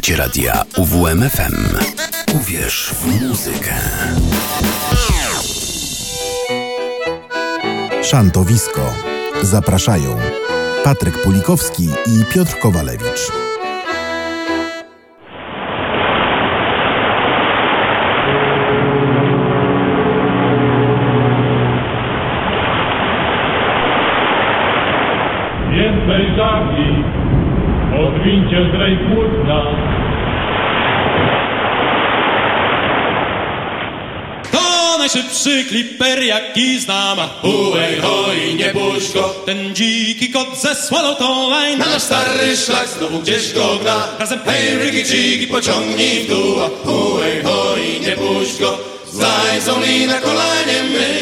Słuchacie radia UWMFM. Uwierz w muzykę. Szantowisko. Zapraszają Patryk Pulikowski i Piotr Kowalewicz. Najszybszy kliper jaki znam. Uej, hoj, nie puść go. Ten dziki kot ze Na nasz stary szlak znowu gdzieś go gna Razem Hej, rygi, dziki, pociągnij w dół. Uej, hoj, nie puść go. Zajdzą li na kolanie my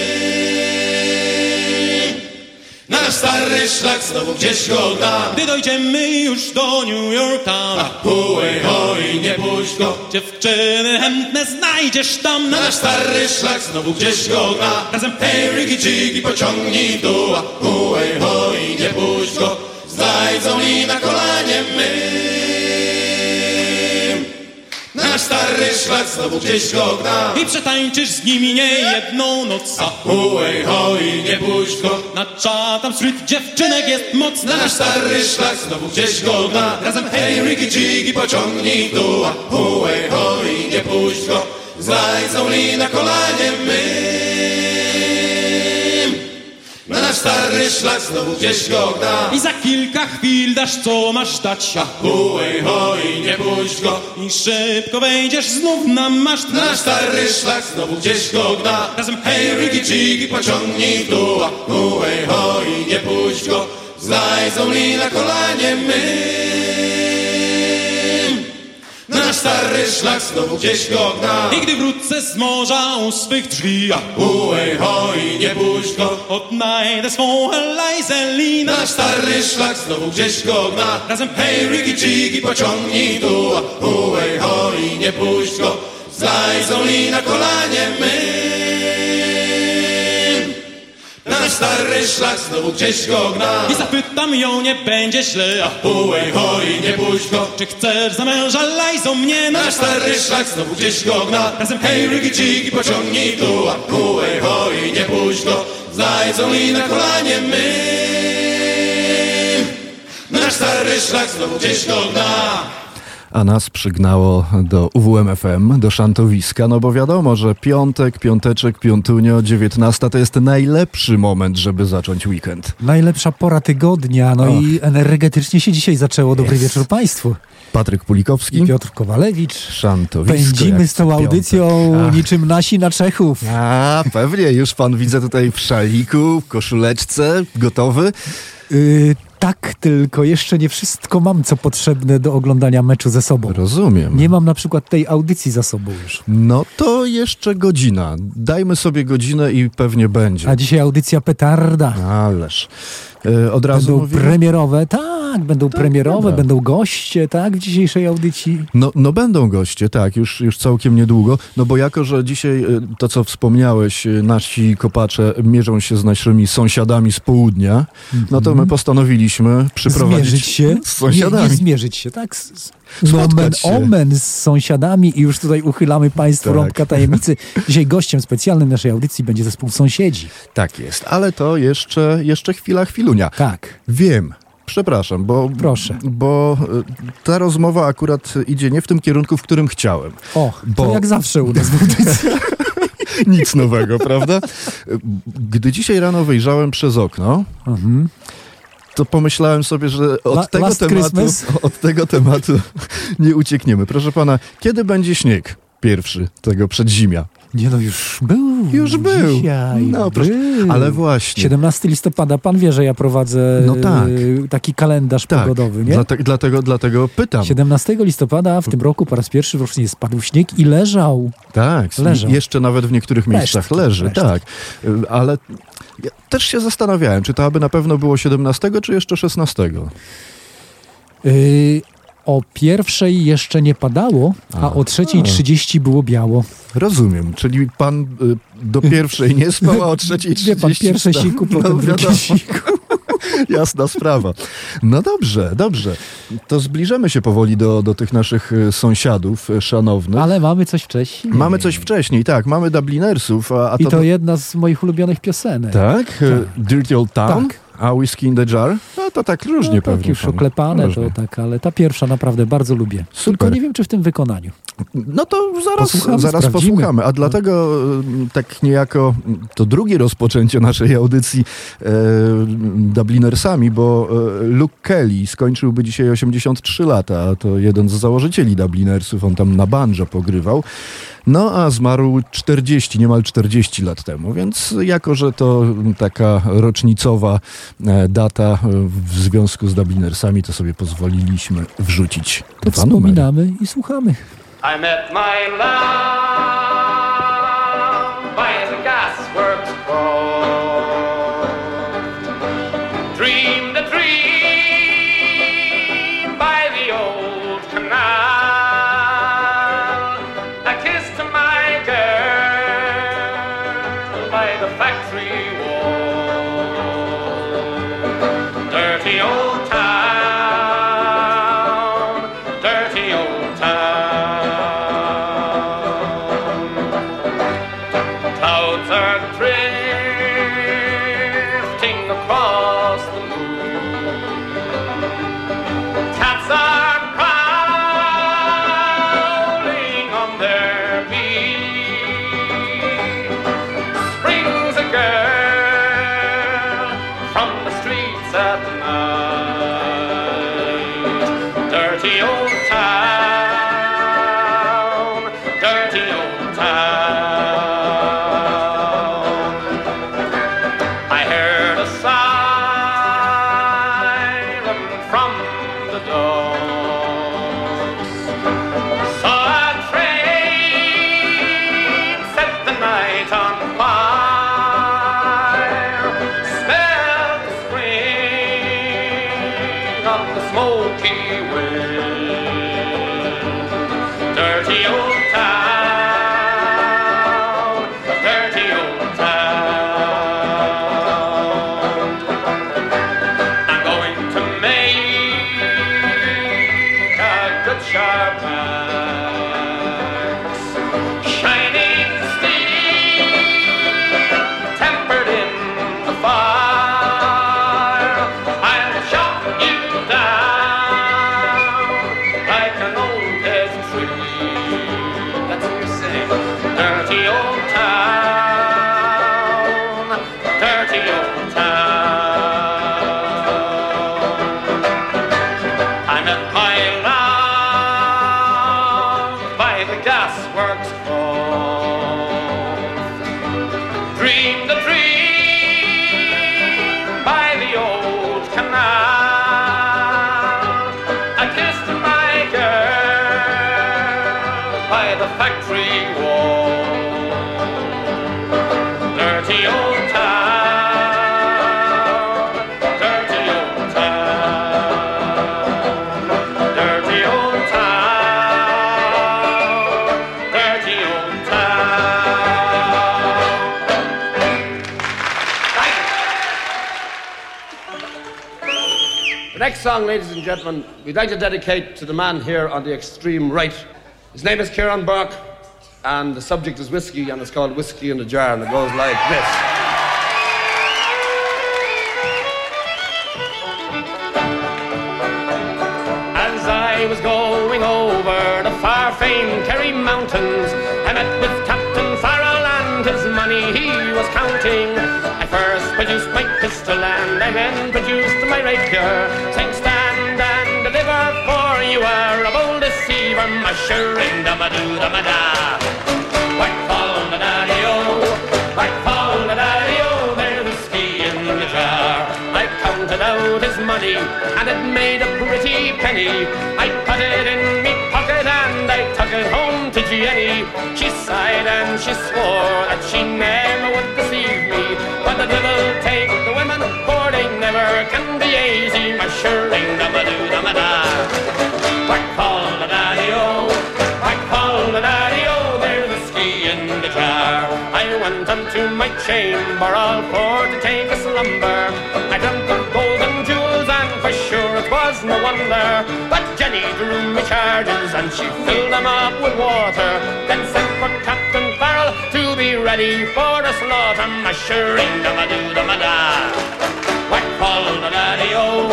nasz stary szlak znowu gdzieś go gna Gdy dojdziemy już do New York Town Uej, hoj, nie puść go. Dziewczyny chętne znajdziesz tam Na nasz stary szlak znowu gdzieś go gna Razem Hej, rygi, dziki, pociągnij dół Uej, hoj, nie puść go. Zajdzą li na kolanie my nasz stary szlak znowu gdzieś go gna I przetańczysz z nimi nie jedną noc. Uej, hoj, nie puść go. Na Chatham Street dziewczynek jest moc. Na nasz stary szlak znowu gdzieś go gna Razem hej, rygi, dziki, pociągnij w dół Uej, hoj, nie puść go. Zajdzą li na kolanie my Na nasz stary szlak znowu gdzieś go gna I za kilka chwil dasz co masz dać. Uej, hoj, nie puść go. I szybko wejdziesz znów na maszt. Na nasz stary szlak znowu gdzieś go gna Razem Hej, rygi, dziki, pociągnij w dół. Uej, hoj, nie puść go. Znajdzą li na kolanie my stary szlak znowu gdzieś go gna I gdy wrócę z morza u swych drzwi Uej, hoj, nie puść go. Odnajdę swą Elizę Lee Na nasz stary szlak znowu gdzieś go gna Razem Hej, rygi, dziki, pociągnij w dół Uej, hoj, nie puść go. Znajdzą li na kolanie my Nasz stary szlak znowu gdzieś go gna. I zapytam ją, nie będzie źle Uej, hoj, nie puść go. Czy chcesz za męża Lajzą mnie Na nasz stary szlak znowu gdzieś go gna. Razem Hej, rygi, dziki, pociągnij w dół Uej, hoj, nie puść go. Znajdzą li na kolanie my. Na nasz stary szlak znowu gdzieś go gna a nas przygnało do UWMFM, do szantowiska, no bo wiadomo, że piątek, piąteczek, piątunio, 19 to jest najlepszy moment, żeby zacząć weekend. Najlepsza pora tygodnia, no Och. i energetycznie się dzisiaj zaczęło. Dobry wieczór Państwu. Patryk Pulikowski, I Piotr Kowalewicz. szantowisko. Pędzimy z tą audycją. Ach. niczym nasi na Czechów. A, pewnie, już pan widzę tutaj w szaliku, w koszuleczce, gotowy. Y, tak, tylko jeszcze nie wszystko mam, co potrzebne do oglądania meczu ze sobą. Rozumiem. Nie mam na przykład tej audycji za sobą już. No to jeszcze godzina. Dajmy sobie godzinę i pewnie będzie. A dzisiaj audycja petarda. Ależ. E, od razu Będą premierowe, tak, będą premierowe, dobra. będą goście, tak, w dzisiejszej audycji. No, no będą goście, tak, już, już całkiem niedługo. No bo jako, że dzisiaj y, to, co wspomniałeś, y, nasi kopacze mierzą się z naszymi sąsiadami z południa, no to my postanowiliśmy przyprowadzić Zmierzyć się, z sąsiadami. Nie, nie zmierzyć się, tak? S- Nomen Spotkać się. omen z sąsiadami i już tutaj uchylamy Państwu Tak. rąbka tajemnicy. Dzisiaj gościem specjalnym naszej audycji będzie zespół Sąsiedzi. Tak jest, ale to jeszcze, jeszcze chwila, chwilunia. Tak. Wiem. Przepraszam, bo, Proszę. bo y, ta rozmowa akurat idzie nie w tym kierunku, w którym chciałem. O, Bo- to jak zawsze u nas w audycji. Nic nowego, prawda? Gdy dzisiaj rano wyjrzałem przez okno, to pomyślałem sobie, że od, La- tego tematu, Christmas? od tego tematu nie uciekniemy. Proszę pana, kiedy będzie śnieg pierwszy tego przedzimia? Nie no, już był. Już był. Dzisiaj No, był. ale właśnie. 17 listopada, pan wie, że ja prowadzę No tak. e, taki kalendarz tak, pogodowy, nie? Dlate, dlatego, dlatego pytam. 17 listopada w tym roku po raz pierwszy w rocznie spadł śnieg i leżał. Tak, Leżą. jeszcze nawet w niektórych miejscach Resztki, leży, resztki. tak. Y, Ale ja też się zastanawiałem, czy to aby na pewno było 17, czy jeszcze 16. Y, o pierwszej jeszcze nie padało, a, A. o trzeciej 30 było biało. Rozumiem, czyli pan y, do pierwszej nie spał, a o trzeciej Wie pan, 30 pierwsze siku, No, potem drugie wiadomo. siku. Jasna sprawa. No dobrze, dobrze. To zbliżamy się powoli do, do tych naszych e, sąsiadów e, szanownych. Ale mamy coś wcześniej. Mamy coś wcześniej, tak. Mamy Dublinersów, a, a I to jedna z moich ulubionych piosenek. Tak? E, Dirty Old Town? Tak. A Whiskey in the Jar? No to tak różnie no, pewnie. Tak, już oklepane to tak, ale ta pierwsza naprawdę bardzo lubię. Super. Tylko nie wiem, czy w tym wykonaniu. No to zaraz, Posłuchamy, zaraz sprawdzimy. posłuchamy. A dlatego e, tak niejako to drugie rozpoczęcie naszej audycji e, Dublinersami, bo e, Luke Kelly skończyłby dzisiaj 83 lata. a To jeden z założycieli Dublinersów. On tam na banjo pogrywał. No a zmarł 40, niemal 40 lat temu, więc jako, że to taka rocznicowa e, data e, w związku z Dublinersami, to sobie pozwoliliśmy wrzucić To dwa numery. wspominamy i słuchamy. I met my love next song, ladies and gentlemen, we'd like to dedicate to the man here on the extreme right. His name is Kieran Burke, and the subject is whiskey, and it's called Whiskey in a Jar, and it goes like this. As I was going over the far famed and it made a pretty penny. I put it in me pocket, and I took it home to Jenny. She sighed and she swore that she never would deceive me. But the devil take the women, for they never can be easy. My. Whack fall the my chamber, all for to take a slumber. I dreamt of golden jewels, and for sure it was no wonder. But Jenny drew me charges, and she filled them up with water. Then sent for Captain Farrell to be ready for the slaughter. sure them a do the mada. Whack fall the daddy o,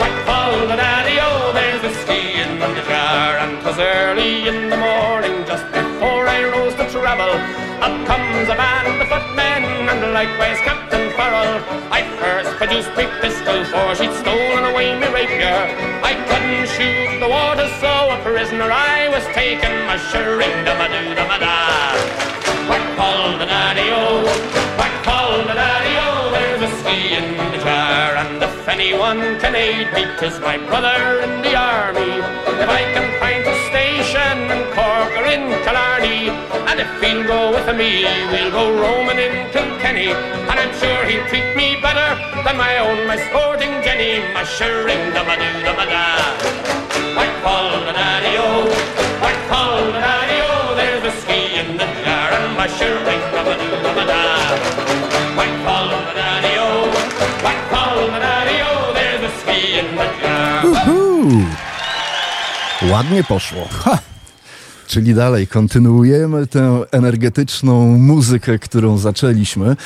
whack fall the daddy o. There's whiskey in the jar, and 'twas early in the morning, just before I rose to travel. Up comes a band of footmen, and likewise Captain Farrell. I first produced my pistol, for she'd stolen away my rapier. I couldn't shoot the water, so a prisoner I was taken. Mushering dum a doo dum a da. Whack fall the daddy-o, whack fall the daddy-o, there's whiskey in the jar, and if anyone can aid me, 'tis my brother in the army. If I can find Cork or in Killarney. And if he'll go with me, we'll go roaming in Kilkenny. And I'm sure he'll treat me better than my own, my sporting Jenny. My shirring da ba doo da ba da. White call Daddy O, white call Daddy O, There's a ski in the jar and my shirring da ba doo da ba da. White call Daddy O, white call Daddy O, There's a ski in the jar. Woohoo! Ładnie poszło. Ha! Czyli dalej kontynuujemy tę energetyczną muzykę, którą zaczęliśmy.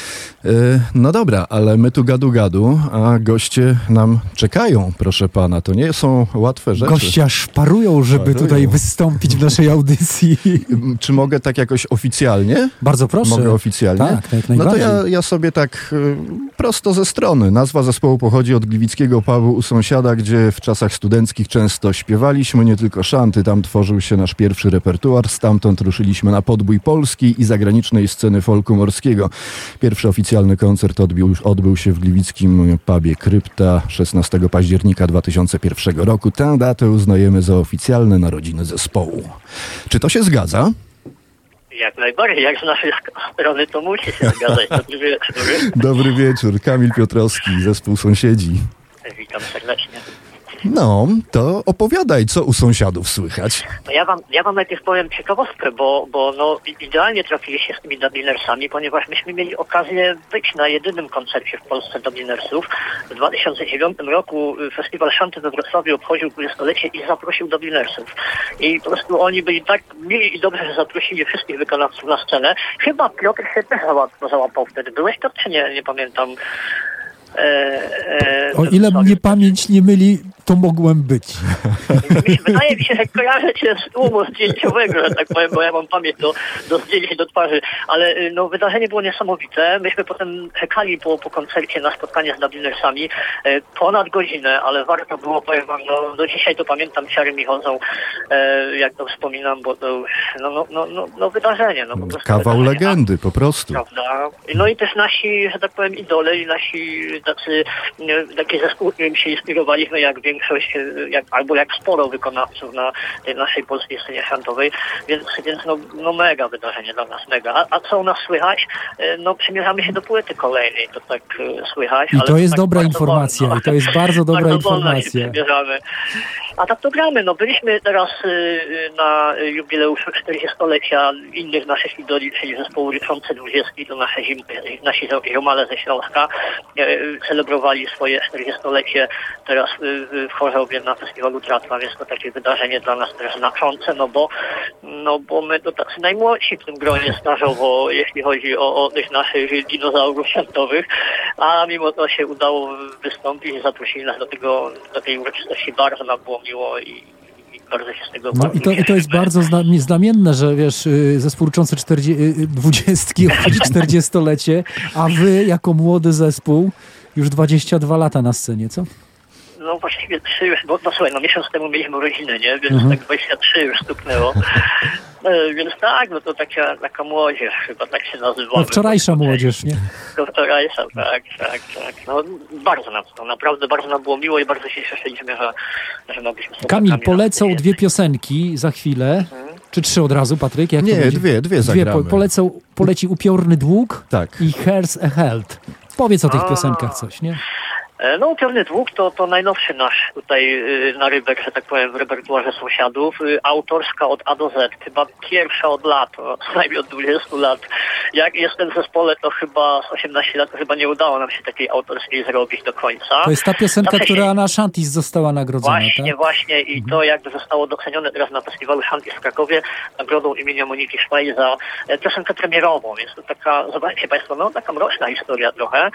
E, No dobra, ale my tu gadu gadu, a goście nam czekają, proszę pana. To nie są łatwe rzeczy. Goście aż parują, żeby tutaj wystąpić w naszej audycji. Czy mogę tak jakoś oficjalnie? Bardzo proszę. Mogę oficjalnie? Tak, tak, No to ja, ja sobie tak y, prosto ze strony. Nazwa zespołu pochodzi od gliwickiego pubu u sąsiada, gdzie w czasach studenckich często śpiewaliśmy, nie tylko szanty. Tam tworzył się nasz pierwszy repertuar. Stamtąd ruszyliśmy na podbój polskiej i zagranicznej sceny folku morskiego. Pierwszy oficjalny koncert odbił, odbył się w gliwickim pubie Krypta 16 października 2001 roku. Tę datę uznajemy za oficjalne narodziny zespołu. Czy to się zgadza? Jak najbardziej, jak z naszej strony to musi się zgadzać. Dobry wieczór. Dobry wieczór, Kamil Piotrowski, zespół sąsiedzi. Witam serdecznie. No, to opowiadaj, co u sąsiadów słychać. No ja wam, ja wam najpierw powiem ciekawostkę, bo, bo no, idealnie trafiliście z tymi Dublinersami, ponieważ myśmy mieli okazję być na jedynym koncercie w Polsce Dublinersów. W 2009 roku y, Festiwal Szanty we Wrocławiu obchodził 20-lecie i zaprosił Dublinersów. I po prostu oni byli tak mili i dobrze, że zaprosili wszystkich wykonawców na scenę. Chyba Piotr się też załapał wtedy. Byłeś to czy nie? Nie pamiętam. E, e, O ile mnie pamięć nie myli, to mogłem być. Wydaje mi się, że kojarzę cię z tłumu zdjęciowego, że tak powiem, bo ja mam pamięć do, do zdjęć do twarzy, ale y, no, wydarzenie było niesamowite. Myśmy potem czekali po, po koncercie na spotkanie z Dublinersami e, ponad godzinę, ale warto było, powiem wam, no, do dzisiaj to pamiętam, ciary mi chodzą, e, jak to wspominam, bo to no, no, no, no, no wydarzenie. No, po prostu Kawał wydarzenie. legendy, po prostu. Prawda? No i też nasi, że tak powiem, idole i nasi tacy, takie zespoły, którym się inspirowaliśmy, jak większość, e, jak, albo jak sporo wykonawców na tej naszej polskiej scenie szantowej, więc, więc no, no mega wydarzenie dla nas, mega. A, a co u nas słychać? E, No przymierzamy się do płyty kolejnej, to tak e, słychać. I to jest tak dobra informacja, wolno. i to jest bardzo dobra Bardzo wolno się informacja. przymierzamy. A tak to gramy. No byliśmy teraz na jubileuszu 40-lecia innych naszych idoli, czyli zespołu Liczące Dwudziestki, to nasze zim, nasi ziomale ze Śląska celebrowali swoje 40-lecie teraz y, w Chorzowie na festiwalu Tratwa, więc to takie wydarzenie dla nas też znaczące, no bo, no bo my to tacy najmłodsi w tym gronie stażowo, jeśli chodzi o, o tych naszych dinozaurów światowych, a mimo to się udało wystąpić i zaprosili nas do tego, do tej uroczystości. Bardzo nam było miło i, bardzo się z tego No i to, i to jest bardzo zna, znamienne, że wiesz, y, zespół liczący 40, y, dwudziestki obchodzi 40-lecie, a wy jako młody zespół już 22 lata na scenie, co? No właściwie trzy już, bo no słuchaj, no miesiąc temu mieliśmy urodziny, nie? Więc Mhm. tak 23 już stuknęło. E, Więc tak, no to taka, taka młodzież chyba tak się nazywa. No wczorajsza młodzież, nie? Wczorajsza, tak, tak, tak. No bardzo nam to, naprawdę bardzo nam było miło i bardzo się cieszyliśmy, że, że mogliśmy z Kamil, polecą dwie piosenki za chwilę. Czy trzy od razu, Patryk? Jak to Nie, dwie, dwie po, zagramy. polecą, poleci Upiorny Dług Tak. i Hers a Held. Powiedz o tych piosenkach coś, nie? E, No, Upiorny Dług to, to najnowszy nasz tutaj y, narybek, że tak powiem, w repertuarze sąsiadów. Y, Autorska od A do Z, chyba pierwsza od lat, najmniej od 20 lat. Jak jestem w zespole, to chyba z 18 lat to chyba nie udało nam się takiej autorskiej zrobić do końca. To jest ta piosenka, Zawsze się- która na Shantis została nagrodzona, Właśnie, tak? właśnie i to jakby zostało docenione teraz na festiwalu Shanty w Krakowie nagrodą imienia Moniki Szwaj za e, piosenkę premierową, więc to taka, zobaczcie Państwo, no taka mroczna historia trochę.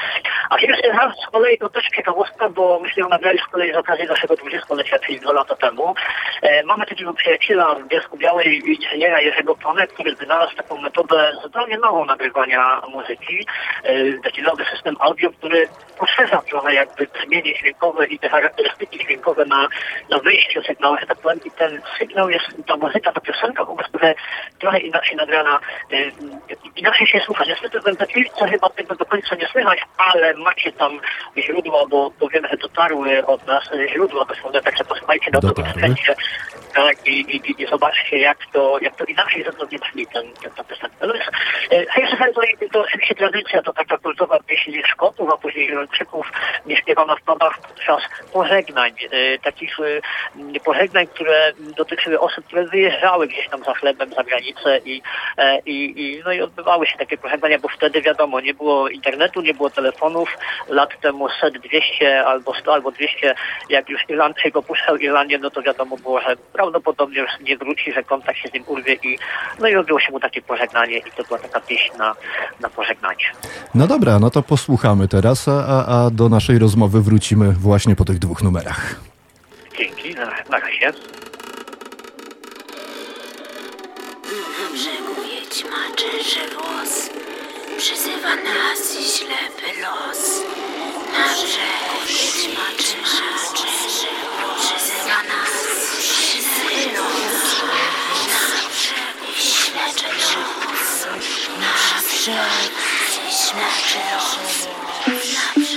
A pierwszy raz z kolei to też ciekawostka, bo myśmy nagrali z kolei z okazji naszego 20-lecia, czyli dwa lata temu. E, mamy takiego przyjaciela w Bielsku Białej, inżyniera Jerzego Plonę, który wynalazł taką metodę zupełnie nową nagrywania muzyki. E, taki nowy system audio, który poszerza trochę jakby brzmienie dźwiękowe i te charakterystyki dźwiękowe na, na wyjściu sygnału, że tak powiem. I ten sygnał jest, ta muzyka, ta piosenka po prostu trochę, inaczej nagrana, e, inaczej się słucha. Niestety w MP3 chyba tego do końca nie słychać, ale macie tam bo, bo wiem, że dotarły od nas źródła dosłowne, także posłuchajcie na to sprzęcie tak, i, i, i zobaczcie, jak to, jak to inaczej zupełnie brzmi ten, ten, ta piosenka. No więc, e, Hejse Hellboy to oczywiście tradycja, to taka kultowa pieśń Szkotów, a później Irlandczyków, nie śpiewana w pubach podczas pożegnań. E, takich e, pożegnań, które dotyczyły osób, które wyjeżdżały gdzieś tam za chlebem za granicę i, e, i, i, no i odbywały się takie pożegnania, bo wtedy wiadomo, nie było internetu, nie było telefonów, lat temu set 200 albo 100 albo 200, jak już Irlandczyk opuszczał Irlandię, no to wiadomo było, że prawdopodobnie już nie wróci, że kontakt się z nim urwie i no i robiło się mu takie pożegnanie i to była taka pieśń na, na pożegnanie. No dobra, no to posłuchamy teraz, a, a, do naszej rozmowy wrócimy właśnie po tych dwóch numerach. Dzięki, na, na razie. Na brzegu wiedźma czesze włos, przyzywa nas i ślepy los. Na brzegu wiedźma przyzywa nas ślepy los. Na brzegu czesze włos, na brzegu czesze los. Na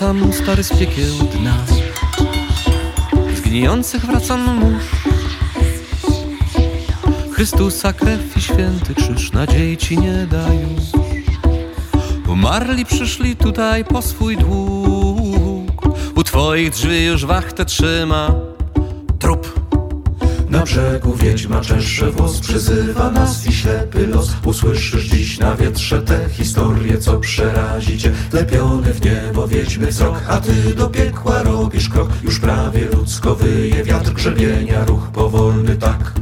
los. Powracam stary z piekieł dna Z gnijących wracam mórz. Chrystusa krew i święty krzyż Nadziei ci nie da już Umarli przyszli tutaj po swój dług. U twoich drzwi już wachtę trzyma Trup Na brzegu wiedźma czesze włos Przyzywa nas i ślepy los. Usłyszysz dziś na wietrze tę historię Co przerazi cię Lepiony w niebo wiedźmy wzrok A ty do piekła robisz krok. Już prawie ludzko wyje wiatr grzebienia Ruch powolny tak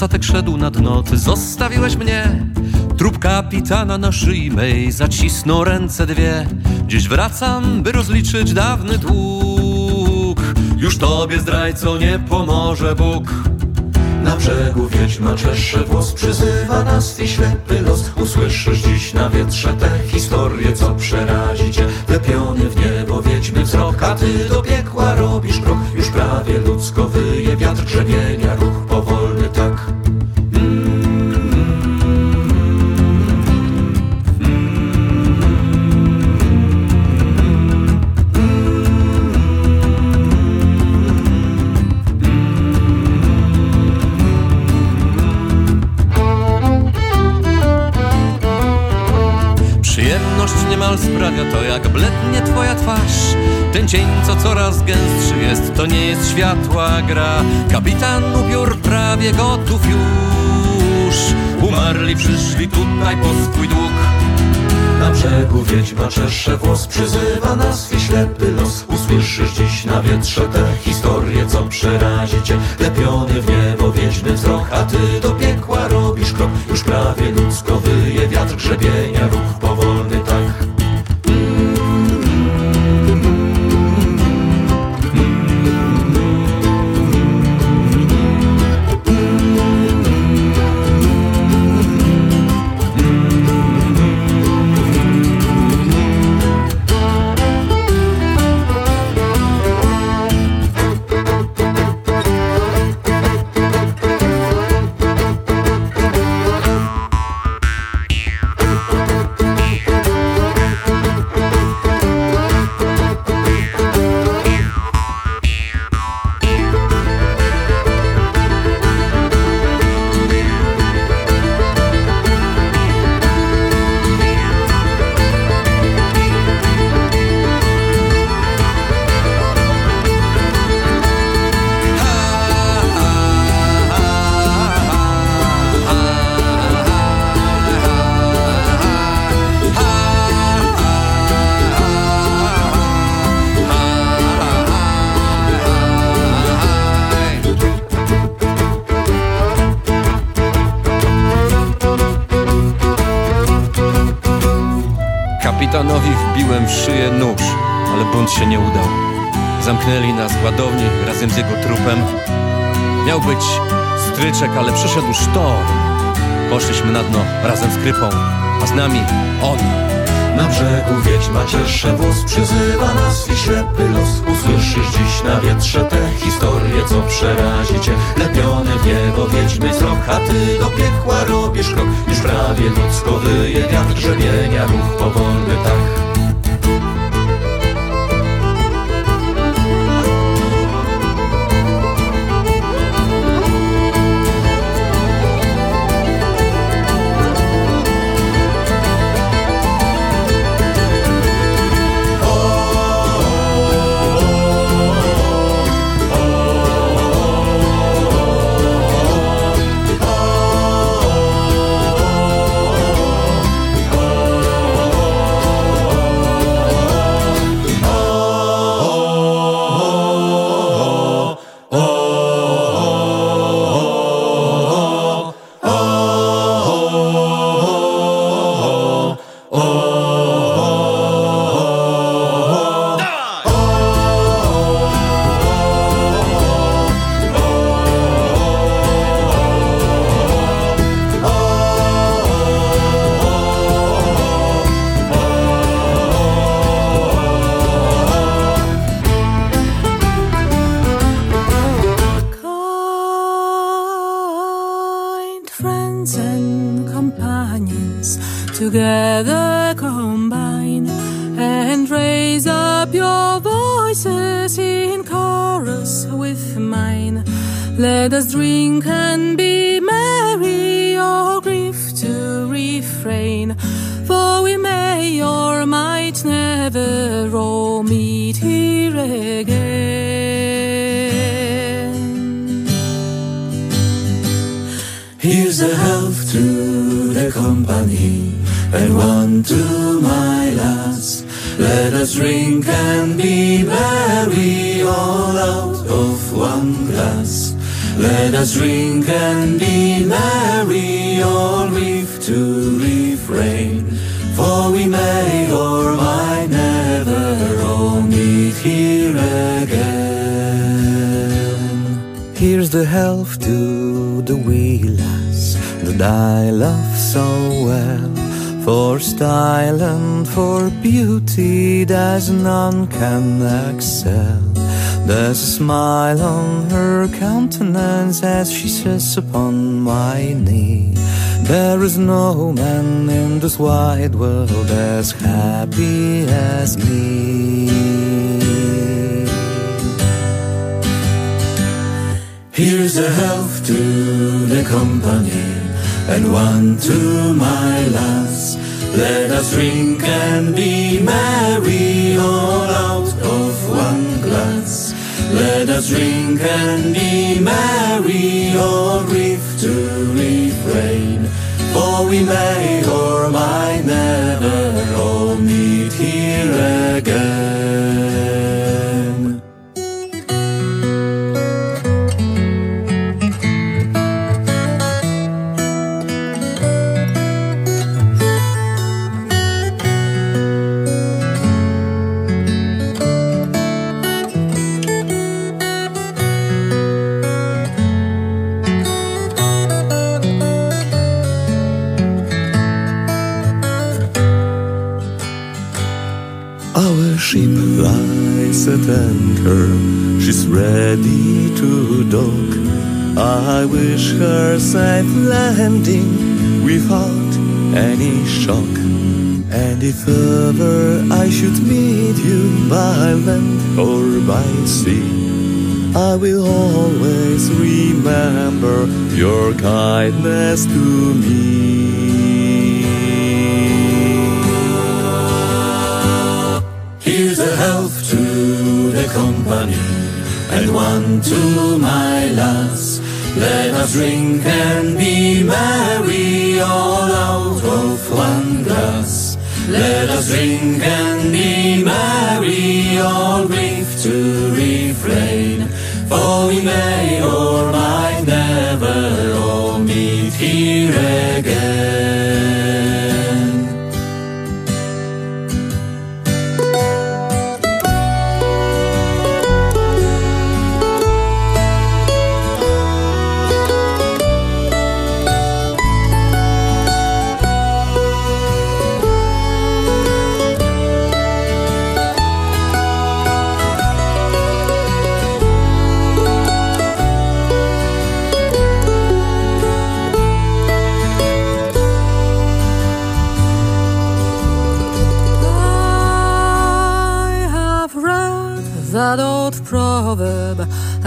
statek szedł na dno, ty zostawiłeś mnie. Trup kapitana na szyi mej zacisnął ręce dwie. Dziś wracam, by rozliczyć dawny dług. Już tobie zdrajco nie pomoże Bóg. Na brzegu wiedźma czesze włos Przyzywa nas i ślepy los. Usłyszysz dziś na wietrze tę historię Co przerazi cię. Lepiony w niebo wiedźmy wzrok A ty do piekła robisz krok. Już prawie ludzko wyje wiatr grzebienia Ruch powolny tak. Przyjemność niemal sprawia to, jak blednie twoja twarz Ten cień, co coraz gęstszy jest, to nie jest światła gra. Kapitan upiór prawie gotów już. Umarli przyszli tutaj po swój dług. Na brzegu wiedźma czesze włos Przyzywa nas i ślepy los. Usłyszysz dziś na wietrze tę historię Co przerazi cię Lepiony w niebo wiedźmy wzrok A ty do piekła robisz krok. Już prawie ludzko wyje wiatr grzebienia Ruch powolny Zamknęli nas w ładowni razem z jego trupem. Miał być stryczek, ale przyszedł sztorm. Poszliśmy na dno razem z krypą, a z nami on. Na brzegu wiedźma cieszę włos Przyzywa nas i ślepy los Usłyszysz dziś na wietrze te historie Co przerazi cię Lepione w niebo wiedźmy wzrok A ty do piekła robisz krok Już prawie ludzko wyje wiatr Grzebienia ruch powolny tak mine. For we may or might never all meet here again. Here's a health to the company, and one to my last. Let us drink and be merry all out of one glass. Let us drink and be merry all reef to reef. For we may or might never all meet here again. Here's the health to the wee that I love so well. For style and for beauty, there's none can excel. There's a smile on her countenance as she sits upon my knee. There is no man in this wide world as happy as me. Here's a health to the company and one to my lass. Let us drink and be merry all out of one glass. Let us drink and be merry all reef to refrain. We may or might never all meet here again. At anchor, she's ready to dock. I wish her safe landing without any shock. And if ever I should meet you by land or by sea, I will always remember your kindness to me. And one to my lass. Let us drink and be merry all out of one glass. Let us drink and be merry, all grief to refrain. For we may or might never all meet here again.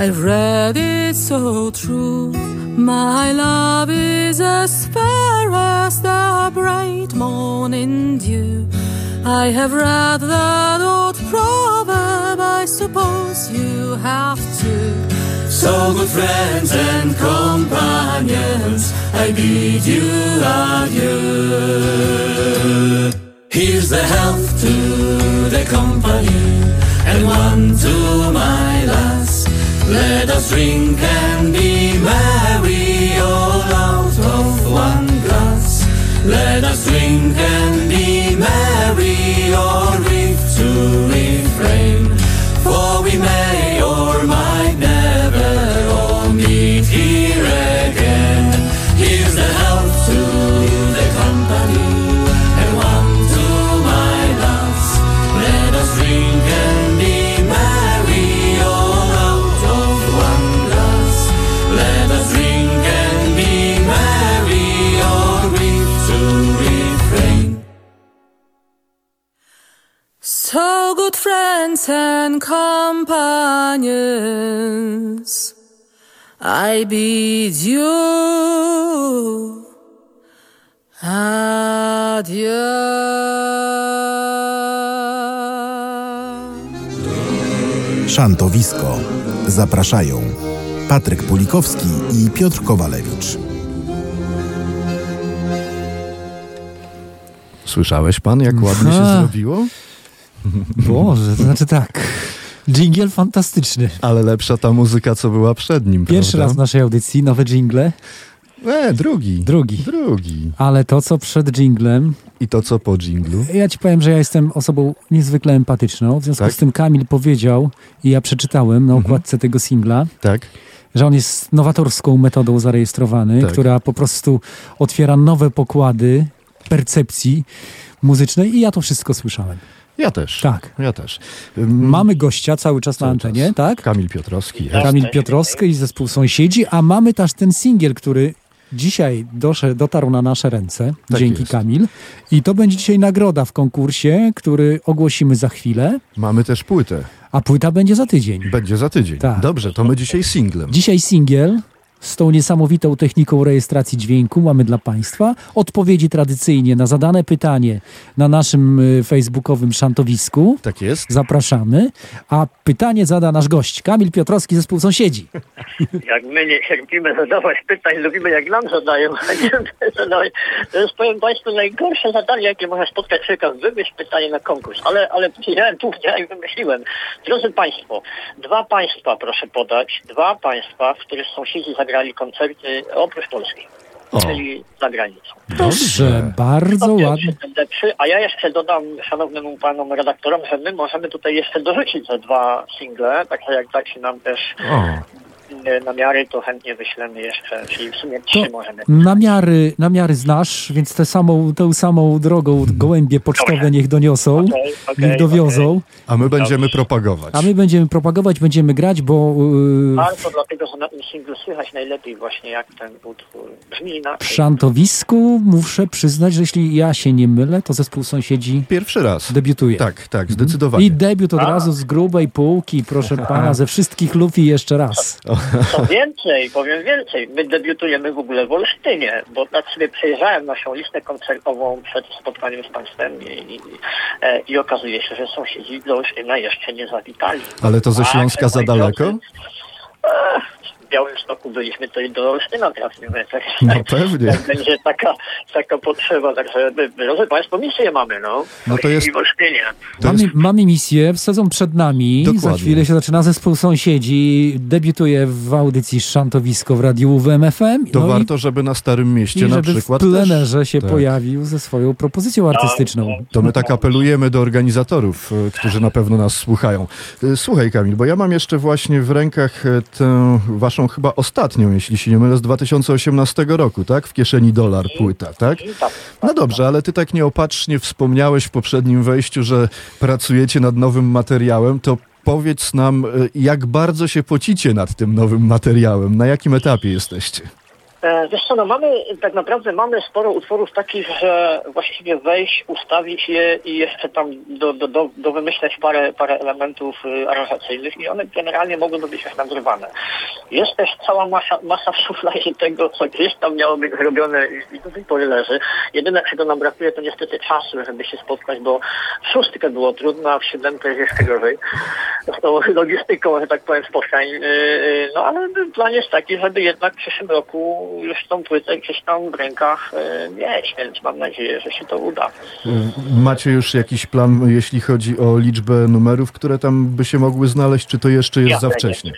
I've read it so true. My love is as fair as the bright morning dew. I have read that old proverb, I suppose you have too. So good friends and companions, I bid you adieu. Here's the health to the company, and one to my lass. Let us drink and be merry, all out of one glass. Let us drink and be merry, or reef to friends and companions, I bid you adieu. Szantowisko. Zapraszają Patryk Pulikowski i Piotr Kowalewicz. Słyszałeś pan, jak ładnie się zrobiło? Boże, to znaczy tak. Dżingiel fantastyczny. Ale lepsza ta muzyka, co była przed nim, Pierwszy prawda? raz w naszej audycji, nowe dżingle. E, drugi. Drugi. Drugi. Ale to, co przed dżinglem, I to, co po dżinglu. ja ci powiem, że ja jestem osobą niezwykle empatyczną. W związku Tak? z tym Kamil powiedział, i ja przeczytałem na okładce tego singla, Tak? że on jest nowatorską metodą zarejestrowany, Tak. która po prostu otwiera nowe pokłady percepcji muzycznej i ja to wszystko słyszałem. Ja też. Tak. Ja też. Mamy gościa cały czas na Cały antenie, czas. tak? Kamil Piotrowski. Kamil Piotrowski i zespół Sąsiedzi, a mamy też ten singiel, który dzisiaj dosze, dotarł na nasze ręce, Tak dzięki jest. Kamil. I to będzie dzisiaj nagroda w konkursie, który ogłosimy za chwilę, Mamy też płytę. a płyta będzie za tydzień. Będzie za tydzień. Tak. Dobrze, to my dzisiaj singlem. Dzisiaj singiel z tą niesamowitą techniką rejestracji dźwięku mamy dla Państwa. Odpowiedzi tradycyjnie na zadane pytanie na naszym y, facebookowym szantowisku. Tak jest. Zapraszamy. A pytanie zada nasz gość, Kamil Piotrowski, zespół Sąsiedzi. Jak my nie cierpimy zadawać pytań, lubimy jak nam zadają. To jest, powiem Państwu, najgorsze zadanie, jakie można spotkać człowieka, wymyśl pytanie na konkurs. Ale, ale siedziałem tu i wymyśliłem. Drodzy Państwo, dwa państwa proszę podać, dwa państwa, w których sąsiedzi zagrali koncerty oprócz Polski. O. Czyli za granicą. Proszę, bardzo ładnie. lepszy, a ja jeszcze dodam szanownym panom redaktorom, że my możemy tutaj jeszcze dorzucić te dwa single, także jak da się nam też O. inne namiary, to chętnie wyślemy jeszcze, czyli w sumie trzy możemy. Namiary, namiary znasz, więc tę samą, tą samą drogą gołębie pocztowe niech doniosą, Okej, okej, niech dowiozą, A my będziemy propagować. a my będziemy propagować, będziemy grać, bo yy, dlatego, że na tym singlu słychać najlepiej właśnie jak ten utwór brzmi w inaczej. Szantowisku muszę przyznać, że jeśli ja się nie mylę, to zespół Sąsiedzi Pierwszy raz. debiutuje. Tak, tak, zdecydowanie. I debiut od A. razu z grubej półki, proszę pana, ze wszystkich lub i jeszcze raz. Co więcej, powiem więcej, my debiutujemy w ogóle w Olsztynie, bo tak sobie przejrzałem naszą listę koncertową przed spotkaniem z Państwem i, i, e, i okazuje się, że sąsiedzi do Olsztyna jeszcze nie zawitali. Ale to ze Śląska za daleko? drodzy. W Białymstoku byliśmy, to i do Olsztyna trafimy. Tak, No pewnie. Jak będzie taka, taka potrzeba, także my, drodzy Państwo, misję mamy, no. No to jest- I. Mamy, mamy misję, sezon przed nami, za Dokładnie. chwilę się zaczyna zespół Sąsiedzi, debiutuje w audycji Szantowisko w Radiu UWMFM. To no warto, żeby na Starym Mieście i, i na żeby w przykład plenerze też. się Tak. pojawił ze swoją propozycją artystyczną. To my tak apelujemy do organizatorów, e, którzy na pewno nas słuchają. E, Słuchaj Kamil, bo ja mam jeszcze właśnie w rękach e, tę waszą chyba ostatnią, jeśli się nie mylę, z 2018 roku, tak? W kieszeni dolar płyta, tak? No dobrze, ale ty tak nieopatrznie wspomniałeś w poprzednim wejściu, że pracujecie nad nowym materiałem, to powiedz nam, e, jak bardzo się pocicie nad tym nowym materiałem, na jakim etapie jesteście? E, Wiesz co, no mamy, tak naprawdę mamy sporo utworów takich, że właściwie wejść, ustawić je i jeszcze tam do, do, do, do wymyśleć parę, parę elementów y, aranżacyjnych i one generalnie mogą być już nagrywane. Jest też cała masa, masa w szufladzie tego, co gdzieś tam miało być robione i, i do tej pory leży. Jedyne, czego nam brakuje, to niestety czasu, żeby się spotkać, bo w szóstkę było trudno, a w siódemkę jest jeszcze gorzej. Z tą logistyką, że tak powiem, spotkań. y, y, No ale plan jest taki, żeby jednak w przyszłym roku już tą płytę gdzieś tam w rękach y, mieć, więc mam nadzieję, że się to uda. Macie już jakiś plan, jeśli chodzi o liczbę numerów, które tam by się mogły znaleźć, czy to jeszcze jest Jak za wcześnie?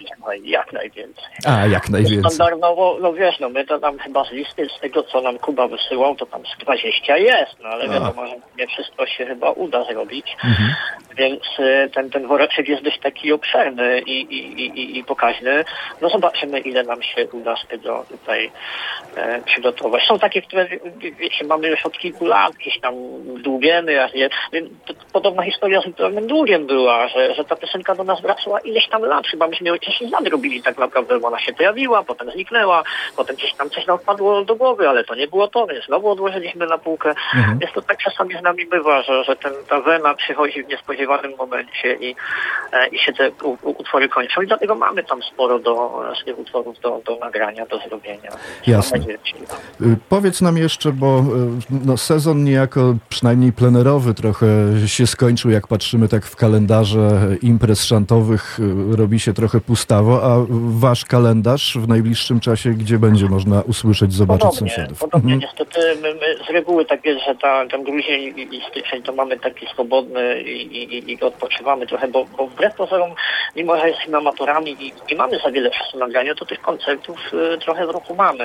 Jak najwięcej. A, jak najwięcej. Standardowo, no wiesz, no my to tam chyba z listy, z tego co nam Kuba wysyłał, to tam z 20 jest, no ale A. wiadomo, że nie wszystko się chyba uda zrobić. Mhm. Więc y, ten, ten woreczek jest dość taki obszerny i, i, i- i, pokaźny. No zobaczymy, ile nam się uda z tego tutaj e, przygotować. Są takie, które wie- wie- wiecie, mamy już od kilku lat, gdzieś tam długiemy, a nie, podobna historia z Wiktorem Długiem była, że, że ta piosenka do nas wracała ileś tam lat, chyba myśmy ją 10 lat robili tak naprawdę, bo ona się pojawiła, potem zniknęła, potem gdzieś tam coś nam wpadło do głowy, ale to nie było to, więc znowu odłożyliśmy na półkę. Mhm. Więc to tak czasami z nami bywa, że, że ten, ta wena przychodzi w niespodziewanym momencie i, e, i się te utwory kończą i dlatego mamy tam sporo do, z tych utworów do, do nagrania, do zrobienia. Jasne. Y, Powiedz nam jeszcze, bo y, no, sezon niejako przynajmniej plenerowy trochę się skończył, jak patrzymy tak w kalendarze imprez szantowych, y, robi się trochę pustawo, a wasz kalendarz w najbliższym czasie, gdzie będzie można usłyszeć, zobaczyć Podobnie, sąsiadów? podobnie. Mhm. Niestety z reguły tak jest, że ta, ten grudzień i, styczeń to mamy taki swobodny i, i, i odpoczywamy trochę, bo, bo wbrew pozorom, mimo że jesteśmy amatorami i nie mamy za wiele czasu na granie, to tych koncertów trochę w roku mamy.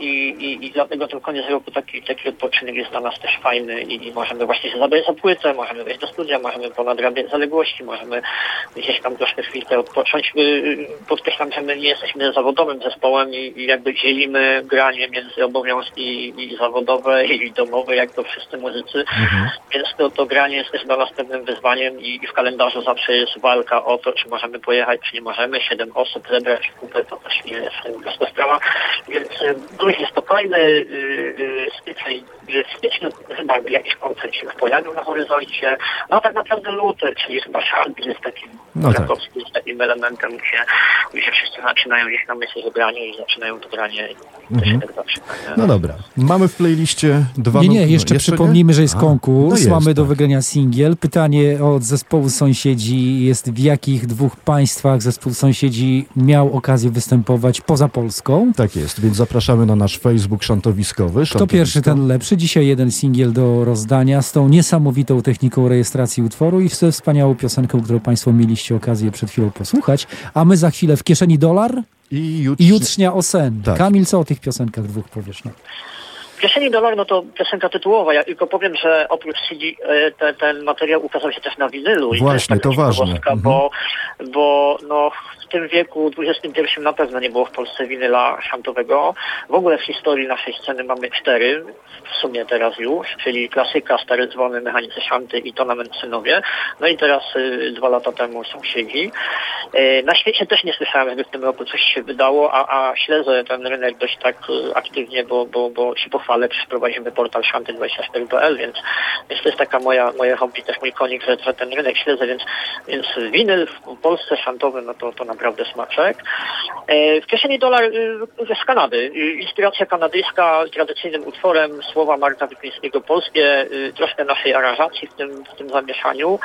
i, i, I dlatego ten koniec roku taki, taki odpoczynek jest dla nas też fajny i, i możemy właśnie się zabrać za płytę, możemy wejść do studia, możemy ponadrabiać zaległości, możemy gdzieś tam troszkę chwilkę odpocząć. Podkreślam, że my nie jesteśmy zawodowym zespołem i, i jakby dzielimy granie między obowiązki i zawodowe i domowe, jak to wszyscy muzycy. Więc to, to granie jest też dla nas pewnym wyzwaniem i, i w kalendarzu zawsze jest walka o to, czy możemy pojechać, czy nie możemy. Siedem osób zebrać w kupę, to też nie jest prosta sprawa. Więc e, grudzień spokojny, y, styczeń, y, w styczniu chyba jakiś koncert się pojawił na horyzoncie. No a tak naprawdę luty, czyli chyba Szalbin jest takim, No tak. Jest takim elementem, gdzie, gdzie wszyscy zaczynają gdzieś na myśli o graniu i zaczynają to granie Mhm. tak nie? No dobra. Mamy w playliście dwa Nie, nie, jeszcze, nie? przypomnijmy, że jest A, konkurs. no jest, Mamy do tak. wygrania singiel. Pytanie od zespołu sąsiedzi jest w jakich dwóch państwach zespół sąsiedzi miał okazję występować poza Polską? Tak jest, więc zapraszamy na nasz Facebook szantowiskowy. Kto Szantowisko. pierwszy, ten lepszy. Dzisiaj jeden singiel do rozdania z tą niesamowitą techniką rejestracji utworu i ze wspaniałą piosenką, którą Państwo mieliście okazję przed chwilą posłuchać. A my za chwilę w kieszeni dolar i, jutr... i jutrznia o sen. Tak. Kamil, co o tych piosenkach dwóch powiesz? No? W Kieszeni dolar, no to piosenka tytułowa. Ja tylko powiem, że oprócz CD e, te, ten materiał ukazał się też na winylu. I Właśnie, jest to ważne. Mhm. Bo, bo no, w tym wieku XXI na pewno nie było w Polsce winyla szantowego. W ogóle w historii naszej sceny mamy cztery, w sumie teraz już, czyli klasyka, stare dzwony, mechanicy szanty i tonament synowie. No i teraz y, dwa lata temu sąsiedzi. E, Na świecie też nie słyszałem, żeby w tym roku coś się wydało, a, a śledzę ten rynek dość tak y, aktywnie, bo, bo, bo się pochwalę, przeprowadzimy portal szanty24.pl, więc, więc to jest taka moja, moje hobby, też mój konik, że, że ten rynek śledzę, więc, więc winyl w Polsce szantowy, no to, to naprawdę smaczek. E, W kieszeni dolar y, z Kanady. Y, Inspiracja kanadyjska tradycyjnym utworem, słowa Marka Wyklińskiego polskie, troszkę naszej aranżacji w tym, w tym zamieszaniu.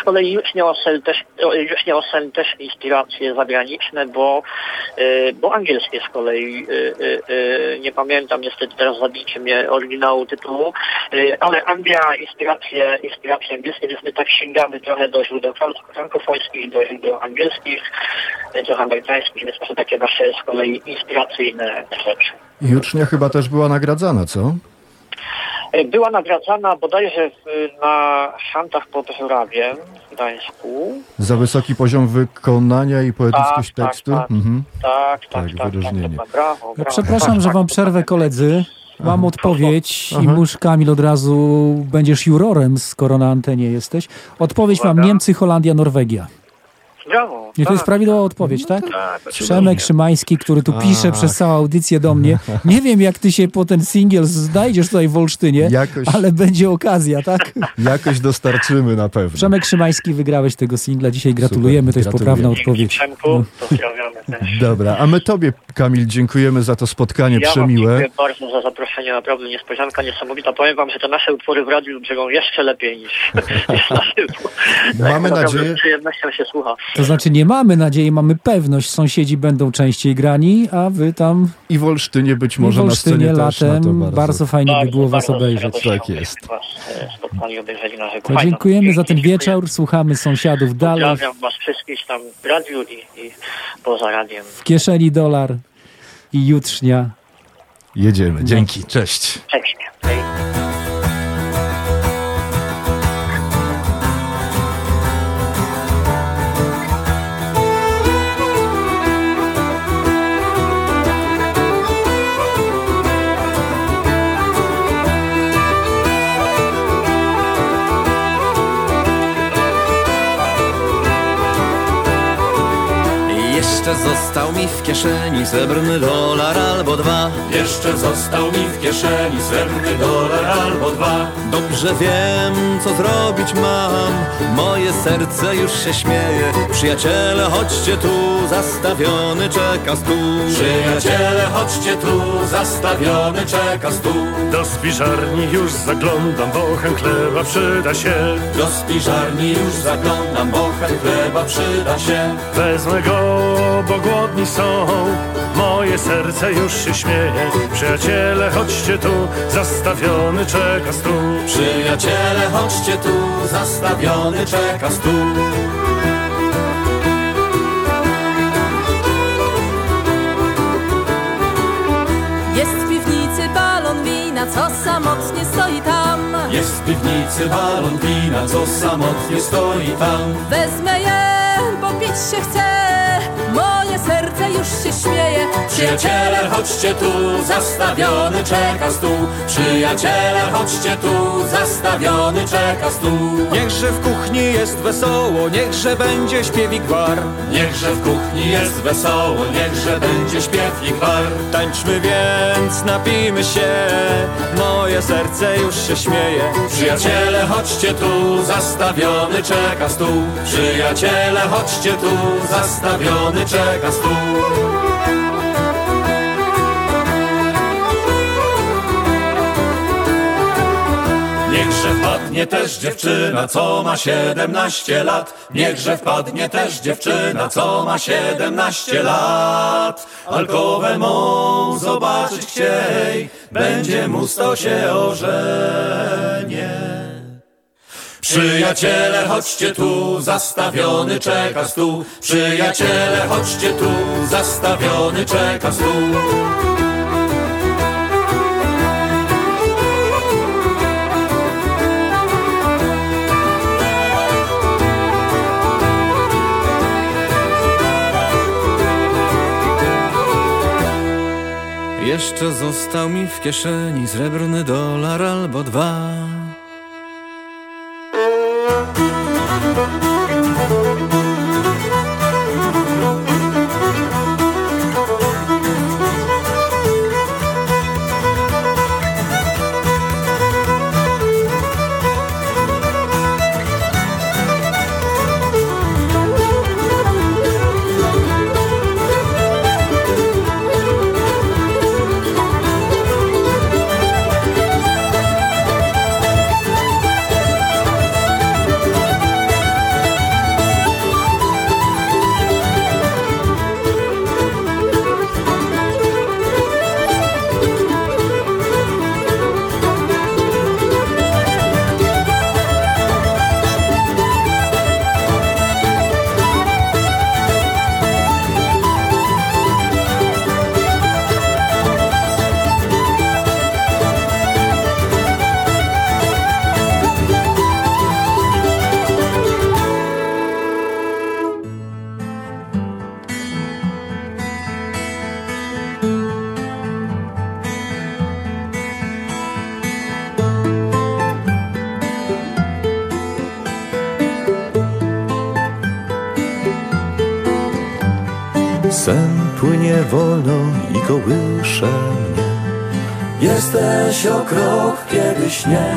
Z kolei Jucznia Osen też, o, Jucznia Osen też inspiracje zagraniczne, bo, bo angielskie z kolei. Nie pamiętam niestety teraz zabijcie mnie oryginału tytułu, ale Anglia inspiracje, inspiracje angielskie, więc my tak sięgamy trochę do źródeł frank- frankofońskich, do źródeł angielskich, y, trochę amerykańskich, więc to są takie nasze z kolei inspiracyjne rzeczy. Jutrznia chyba też była nagradzana, co? Y, Była nagradzana bodajże w, na szantach pod Żurawiem w Gdańsku. Za wysoki poziom wykonania i poetyckość Tak, tak, tekstu? tak. Mhm. Tak, tak, Tak, tak. tak, wyróżnienie. tak, brawo, Ja brawo. przepraszam, że wam przerwę koledzy. Mam odpowiedź i Aha. musz Kamil od razu będziesz jurorem, skoro na antenie jesteś. Odpowiedź mam Uwaga. Niemcy, Holandia, Norwegia. Brawo. Nie, to jest tak. prawidłowa odpowiedź, tak? Tak, Przemek Szymański, który tu pisze Ach. przez całą audycję do mnie. Nie wiem, jak ty się po ten singiel znajdziesz tutaj w Olsztynie, Jakoś- ale będzie okazja, tak? Jakoś dostarczymy na pewno. Przemek Szymański, wygrałeś tego singla. Dzisiaj gratulujemy, to jest gratulujemy. poprawna odpowiedź. Przemku, pozdrawiamy też. Dobra, a my tobie, Kamil, dziękujemy za to spotkanie Ja przemiłe. dziękuję bardzo za zaproszenie, naprawdę niespodzianka niesamowita. Powiem wam, że te nasze utwory w radiu brzegą jeszcze lepiej niż, niż na. Mamy Naprawdę nadzieję- Z przyjemnością się słucha. To znaczy nie mamy nadziei, mamy pewność. Sąsiedzi będą częściej grani, a wy tam I w Olsztynie być i może w na Olsztynie scenie też na to latem. bardzo. Bardzo fajnie by było was obejrzeć. Tak jest. To dziękujemy za ten wieczór. Słuchamy sąsiadów dalej. Pozdrawiam was wszystkich tam w radiu i, i poza radiem. W kieszeni dolar i jutrznia. Jedziemy. Dzięki. Cześć. Cześć. Jeszcze został mi w kieszeni srebrny dolar albo dwa Jeszcze został mi w kieszeni srebrny dolar albo dwa. Dobrze wiem, co zrobić mam Moje serce już się śmieje Przyjaciele, chodźcie tu Zastawiony czeka stół Przyjaciele, chodźcie tu, zastawiony czeka stół. Do spiżarni już zaglądam, bo chęt chleba przyda się. Do spiżarni już zaglądam, bo chęt chleba przyda się. Wezmę go, bo głodni są. Moje serce już się śmieje. Przyjaciele, chodźcie tu, zastawiony czeka stół. Przyjaciele, chodźcie tu, zastawiony czeka stół. Jest w piwnicy balon wina, co samotnie stoi tam. Jest w piwnicy balon wina, co samotnie stoi tam. Wezmę je, bo pić się chce. Już się śmieje. Przyjaciele, chodźcie tu, zastawiony czeka stół. Przyjaciele, chodźcie tu, zastawiony czeka stół. Niechże w kuchni jest wesoło Niechże będzie śpiew i gwar Niechże w kuchni jest wesoło, niechże będzie śpiew i gwar. Tańczmy więc, napijmy się Moje serce już się śmieje Przyjaciele, chodźcie tu, zastawiony czeka stół. Przyjaciele, chodźcie tu, zastawiony czeka stół. Niechże wpadnie też dziewczyna, co ma 17 lat. Niechże wpadnie też dziewczyna, co ma 17 lat. Alkowę mą zobaczyć chciej, będzie mu sto się ożenie. Przyjaciele, chodźcie tu, zastawiony czeka stół. Przyjaciele, chodźcie tu, zastawiony czeka stół. Jeszcze został mi w kieszeni Srebrny dolar albo dwa krok, kiedy śnie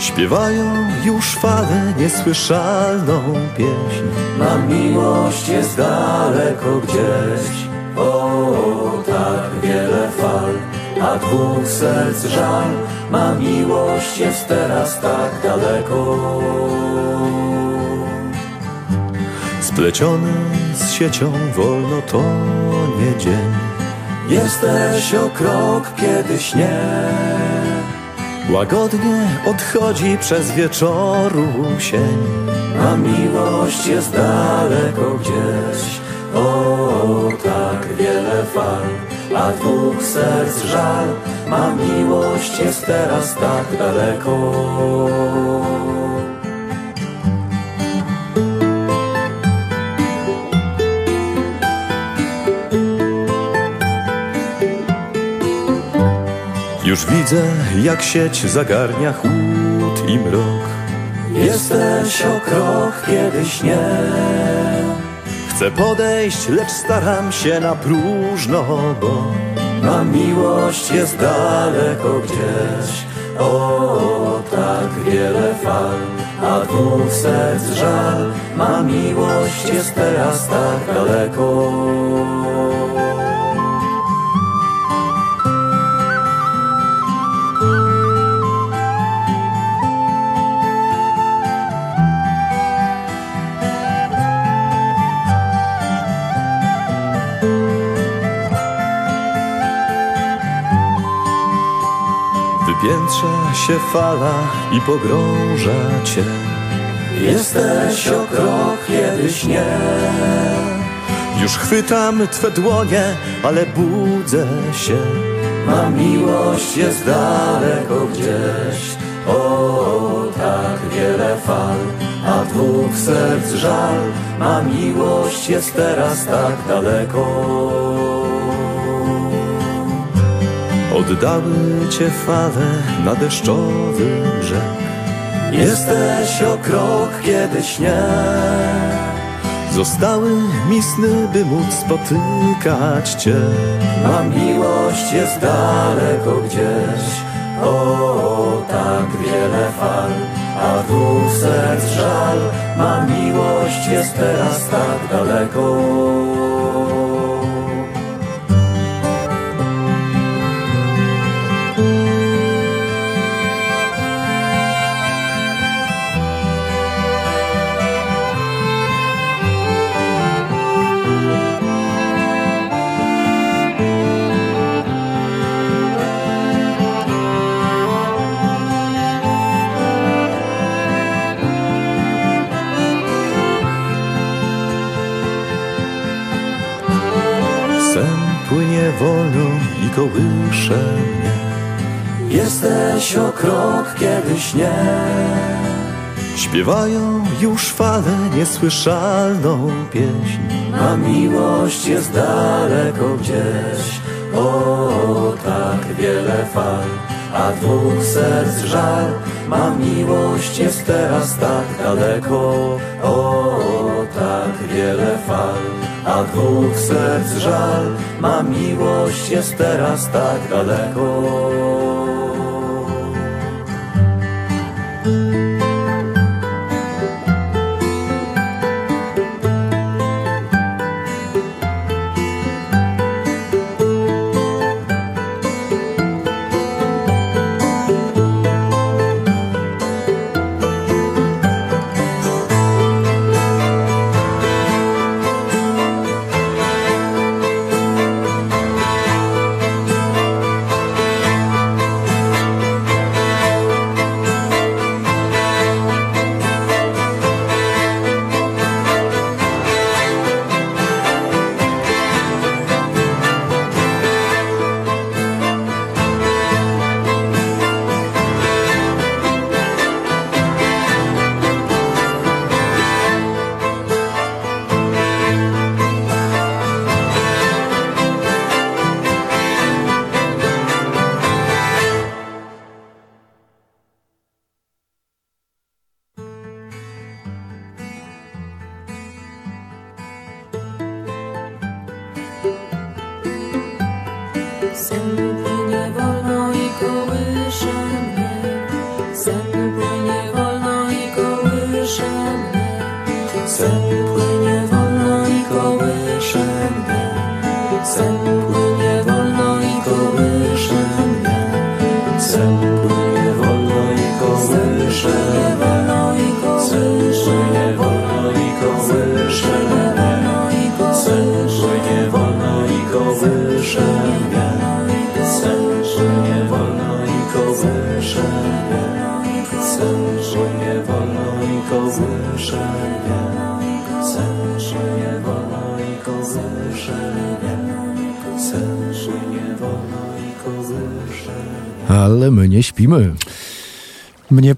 Śpiewają już fale niesłyszalną pieśń. Ma miłość jest daleko gdzieś. O, tak wiele fal A dwóch serc żal. Ma miłość jest teraz tak daleko. Spleciony z siecią wolno to nie dzień Jesteś o krok, kiedy śnie Łagodnie odchodzi przez wieczoru sień A miłość jest daleko gdzieś. O, tak wiele fal A dwóch serc żal Ma miłość jest teraz tak daleko Już widzę, jak sieć zagarnia chłód i mrok. Jesteś o krok, kiedyś nie. Chcę podejść, lecz staram się na próżno, bo ma miłość jest daleko gdzieś. O, tak wiele fal, a dwóch serc żal. Ma miłość jest teraz tak daleko. Wypiętrza się fala i pogrąża cię. Jesteś o krok, kiedyś nie. Już chwytam twe dłonie, ale budzę się. Ma miłość jest daleko gdzieś. O, tak wiele fal A dwóch serc żal. Ma miłość jest teraz tak daleko Oddały cię fale na deszczowy brzeg. Jesteś o krok, kiedyś nie. Zostały mi sny, by móc spotykać cię. Ma miłość jest daleko gdzieś. O, tak wiele fal A dwóch serc żal. Ma miłość jest teraz tak daleko kołysze mnie Jesteś o krok, kiedyś nie. Śpiewają już fale niesłyszalną pieśń. A miłość jest daleko gdzieś. O, tak wiele fal. A dwóch serc żal. Ma miłość jest teraz tak daleko. O, tak wiele fal A dwóch serc żal Ma miłość jest teraz tak daleko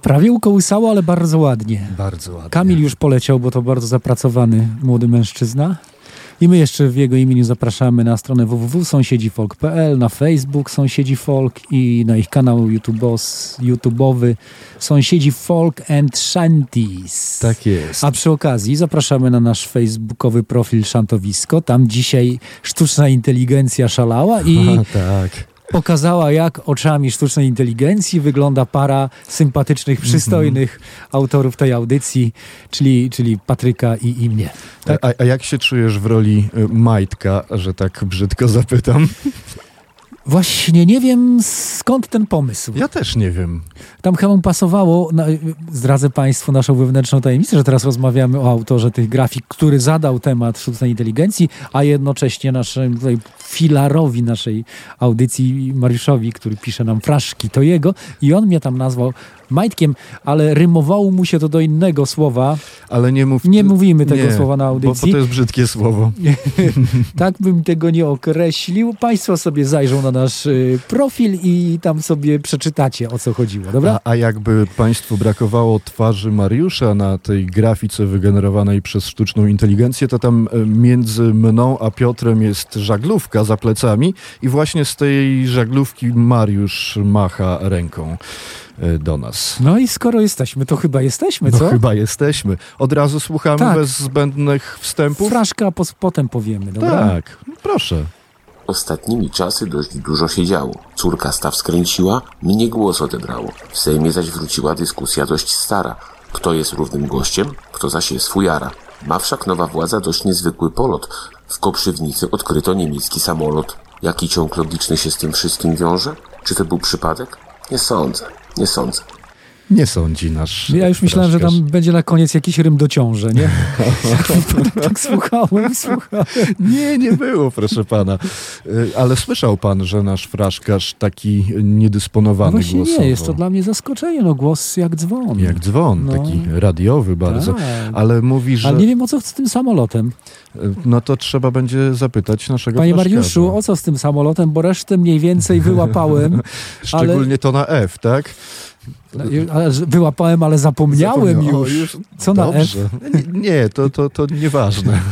prawie ukołysało, ale bardzo ładnie. Bardzo ładnie. Kamil już poleciał, bo to bardzo zapracowany młody mężczyzna. I my jeszcze w jego imieniu zapraszamy na stronę www.sąsiedzifolk.pl, na Facebook Sąsiedzi Folk i na ich kanał YouTube'owy Sąsiedzi Folk and Shanties. Tak jest. A przy okazji zapraszamy na nasz facebookowy profil Szantowisko. Tam dzisiaj sztuczna inteligencja szalała i Aha, tak. Pokazała, jak oczami sztucznej inteligencji wygląda para sympatycznych, przystojnych autorów tej audycji, czyli, czyli Patryka i, i mnie. Tak? A, a jak się czujesz w roli y, Majtka, że tak brzydko zapytam? Właśnie nie wiem skąd ten pomysł. Ja też nie wiem. Tam chyba pasowało, na, zdradzę Państwu naszą wewnętrzną tajemnicę, że teraz rozmawiamy o autorze tych grafik, który zadał temat sztucznej inteligencji, a jednocześnie naszym tutaj filarowi naszej audycji, Mariuszowi, który pisze nam fraszki, to jego i on mnie tam nazwał Majtkiem, ale rymowało mu się to do innego słowa. Ale nie mów... Nie mówimy tego nie, słowa na audycji. bo to jest brzydkie słowo. tak bym tego nie określił. Państwo sobie zajrzą na nasz y, profil i tam sobie przeczytacie, o co chodziło, dobra? A, a jakby Państwu brakowało twarzy Mariusza na tej grafice wygenerowanej przez sztuczną inteligencję, to tam e, między mną a Piotrem jest żaglówka za plecami i właśnie z tej żaglówki Mariusz macha ręką do nas. No i skoro jesteśmy, to chyba jesteśmy, No co? chyba jesteśmy. Od razu słuchamy Tak. bez zbędnych wstępów? Fraszka a pos- potem powiemy, dobra? Tak, proszę. Ostatnimi czasy dość dużo się działo. Córka staw skręciła, mnie głos odebrało. W Sejmie zaś wróciła dyskusja dość stara. Kto jest równym gościem, kto zaś jest fujara. Ma wszak nowa władza dość niezwykły polot. W Koprzywnicy odkryto niemiecki samolot. Jaki ciąg logiczny się z tym wszystkim wiąże? Czy to był przypadek? Nie sądzę, nie sądzę. Nie sądzi nasz. Ja już myślałem, że tam będzie na koniec jakiś rym do ciąży, nie? tak słuchałem, słuchałem. Nie, nie było, proszę pana. Y, Ale słyszał pan, że nasz fraszkarz taki No niedysponowany właśnie głosowo. nie, jest to dla mnie zaskoczenie, no głos jak dzwon. Jak dzwon, No. taki radiowy bardzo. Tak. Ale mówi, że... Ale nie wiem, o co z tym samolotem. No to trzeba będzie zapytać naszego Panie fraszkarza. Mariuszu, o co z tym samolotem, bo resztę mniej więcej wyłapałem. Szczególnie to na F, tak? Ale, ale wyłapałem, ale zapomniałem Zapomniał- już. o, Co na F? Dobrze. Nie, nie to, to, to nieważne.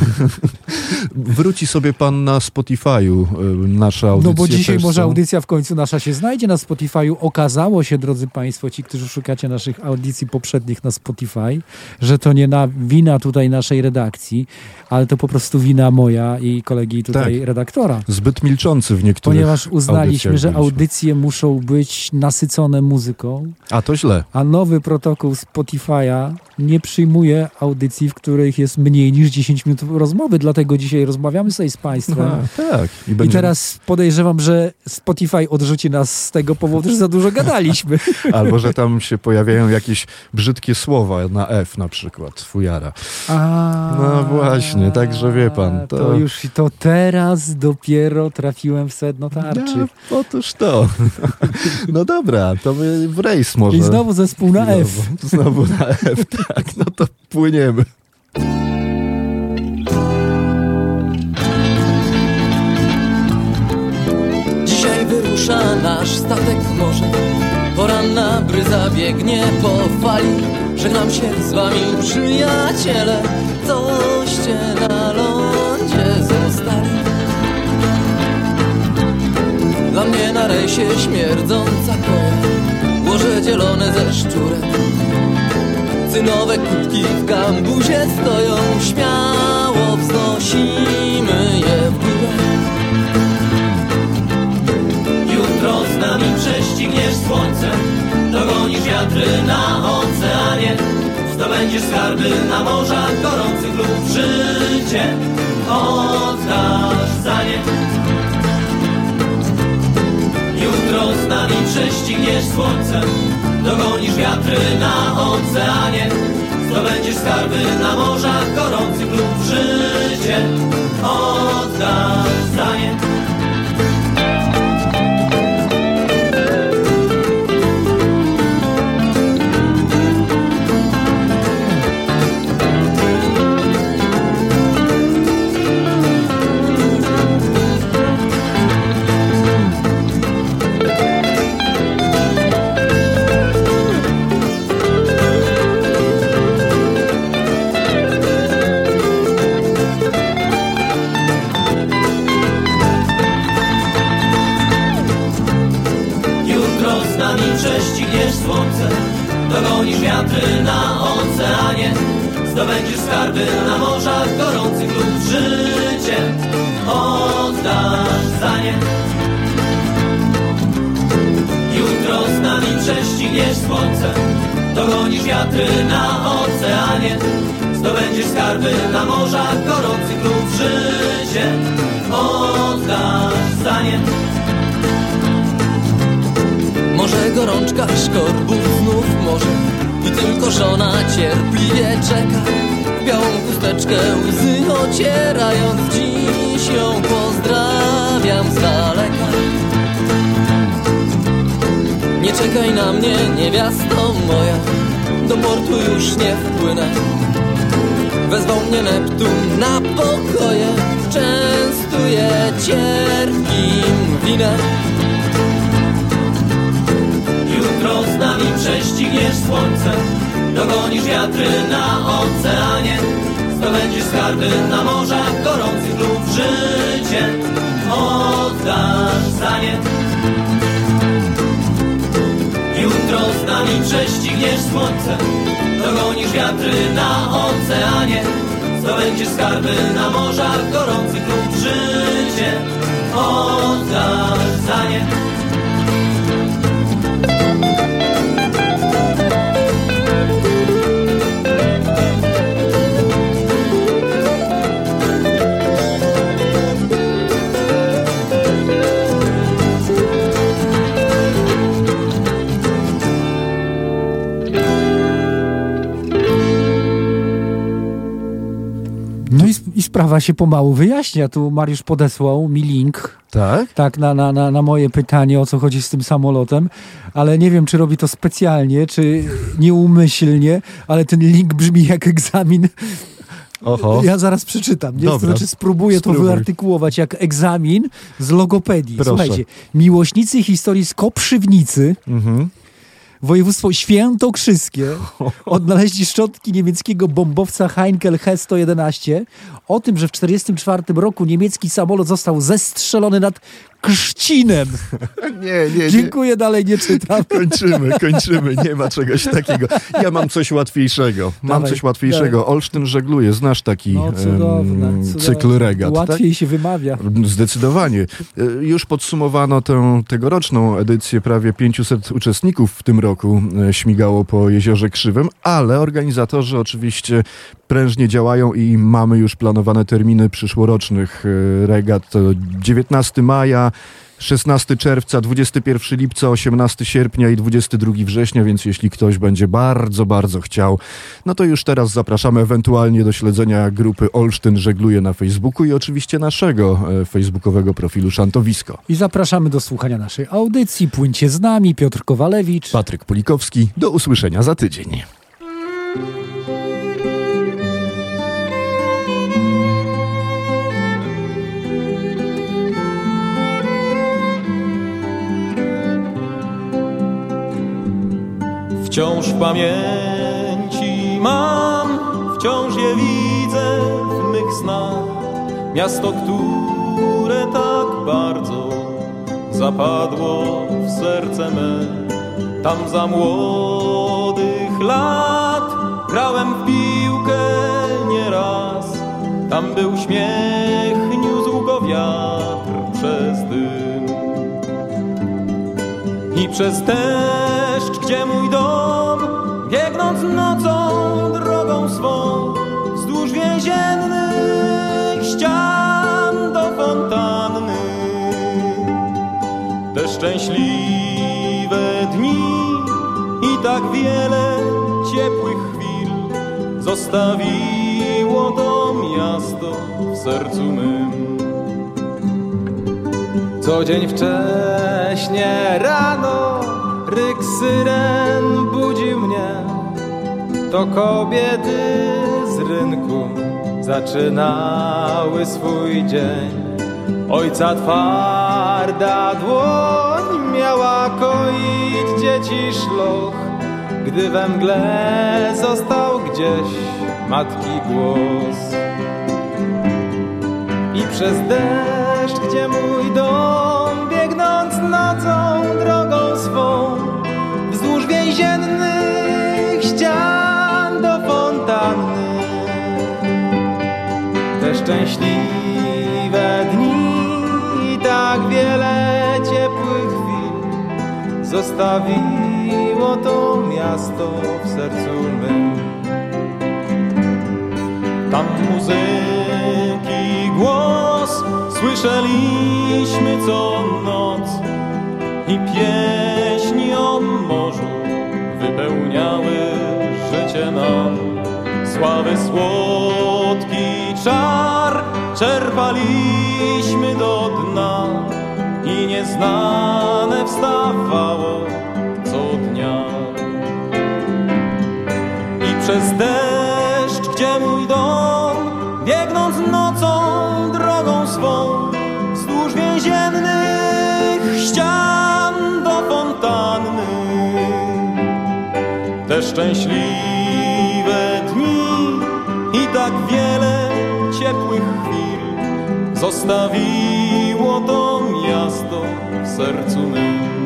Wróci sobie pan na Spotify'u y, nasza audycja. No bo dzisiaj może są. audycja w końcu nasza się znajdzie na Spotify'u. Okazało się, drodzy Państwo, ci, którzy szukacie naszych audycji poprzednich na Spotify, że to nie na wina tutaj naszej redakcji, ale to po prostu wina moja i kolegi tutaj Tak. redaktora. Zbyt milczący w niektórych Ponieważ uznaliśmy, że audycje muszą być nasycone muzyką, A to źle. a nowy protokół Spotify'a nie przyjmuje audycji, w których jest mniej niż 10 minut rozmowy, dlatego dzisiaj rozmawiamy sobie z Państwem. A, tak. I, będzie- teraz podejrzewam, że Spotify odrzuci nas z tego powodu, że za dużo gadaliśmy. Albo, że tam się pojawiają jakieś brzydkie słowa na F na przykład, fujara. A, No właśnie, także wie pan. To, to już to teraz dopiero trafiłem w sedno tarczy. No, otóż to. No dobra, to w rejs może. I znowu zespół na F. Znowu, znowu na F, tak. No to płyniemy. Dzisiaj wyrusza nasz statek w morze Poranna bryza biegnie po fali Żegnam się z wami przyjaciele Coście na lądzie zostali Dla mnie na rejsie śmierdząca koja Morze zielone ze szczurek Cynowe kubki w gambuzie stoją. Śmiało wznosimy je w górę. Jutro z nami prześcigniesz słońce. Dogonisz wiatry na oceanie. Zdobędziesz skarby na morzach gorących lub życie. Oddasz za nie Jutro z nami prześcigniesz słońcem, dogonisz wiatry na oceanie, zdobędziesz skarby na morzach gorących lub życie. Oddasz za Zdobędziesz skarby na morzach gorących lub życie Oddasz za nie Jutro z nami prześcigniesz słońce. Dogonisz wiatry na oceanie. Zdobędziesz skarby na morzach gorących lub życie Oddasz za nie Może gorączka szkorbów znów może I tylko żona cierpliwie czeka białą chusteczkę łzy ocierając Dziś ją pozdrawiam z daleka. Nie czekaj na mnie niewiasto moja Do portu już nie wpłynę. Wezwał mnie Neptun na pokoje Częstuje cierpkim winem Jutro z nami prześcigniesz słońce. Dogonisz wiatry na oceanie. Zdobędziesz skarby na morzach gorących lub życie Oddasz za nie. Jutro z nami prześcigniesz słońce. Dogonisz wiatry na oceanie. Zdobędziesz skarby na morzach gorących lub życie Oddasz za nie sprawa się pomału wyjaśnia. Tu Mariusz podesłał mi link. Tak? Tak, na, na, na, na moje pytanie, o co chodzi z tym samolotem, ale nie wiem, czy robi to specjalnie, czy nieumyślnie, ale ten link brzmi jak egzamin. Oho. Ja zaraz przeczytam. Nie? Dobra. Znaczy spróbuję Spróbuj. to wyartykułować jak egzamin z logopedii. Proszę. Słuchajcie, miłośnicy historii z Koprzywnicy, Mhm. Województwo świętokrzyskie, odnaleźli szczątki niemieckiego bombowca Heinkel He-111 o tym, że w 1944 roku niemiecki samolot został zestrzelony nad Krzcinem. Nie, nie, nie. Dziękuję, dalej nie czytam. Kończymy, kończymy. Nie ma czegoś takiego. Ja mam coś łatwiejszego. Mam Dawaj, coś łatwiejszego. dawaj. Olsztyn żegluje. Znasz taki No cudowne, cudowne. cykl regat, Łatwiej tak? się wymawia. Zdecydowanie. E, Już podsumowano tę tegoroczną edycję. Prawie 500 uczestników w tym roku e, śmigało po Jeziorze Krzywym, ale organizatorzy oczywiście prężnie działają i mamy już planowane terminy przyszłorocznych e, regat. To 19 maja, 16 czerwca, 21 lipca, 18 sierpnia i 22 września, więc jeśli ktoś będzie bardzo, bardzo chciał, no to już teraz zapraszamy ewentualnie do śledzenia grupy Olsztyn Żegluje na Facebooku i oczywiście naszego e, facebookowego profilu Szantowisko. I zapraszamy do słuchania naszej audycji. Płyńcie z nami, Piotr Kowalewicz. Patryk Pulikowski, do usłyszenia za tydzień. Wciąż w pamięci mam, wciąż je widzę w mych snach. Miasto, które tak bardzo zapadło w serce me. Tam za młodych lat grałem w piłkę nieraz. Tam był śmiech, niósł Przez deszcz, gdzie mój dom, biegnąc nocą drogą swą wzdłuż więziennych ścian do fontanny. Te szczęśliwe dni i tak wiele ciepłych chwil zostawiło to miasto w sercu mym. Co dzień wcześnie ryk syren budził mnie. To kobiety z rynku zaczynały swój dzień. Ojca twarda dłoń miała koić dzieci szloch. Gdy we mgle został gdzieś matki głos. I przez deszcz, gdzie mój dom Biegnąc nocą drogą swą szczęśliwe dni i tak wiele ciepłych chwil Zostawiło to miasto w sercu mym Tam muzyki głos słyszeliśmy co noc i pieśni o morzu wypełniały życie nam. Sławy czar czerpaliśmy do dna i nieznane wstawało co dnia. I przez deszcz, gdzie mój dom, biegnąc nocą drogą swą, wzdłuż więziennych ścian do fontanny. Te szczęśliwe dni i tak wiele ciepłych zostawiło to miasto w sercu mym.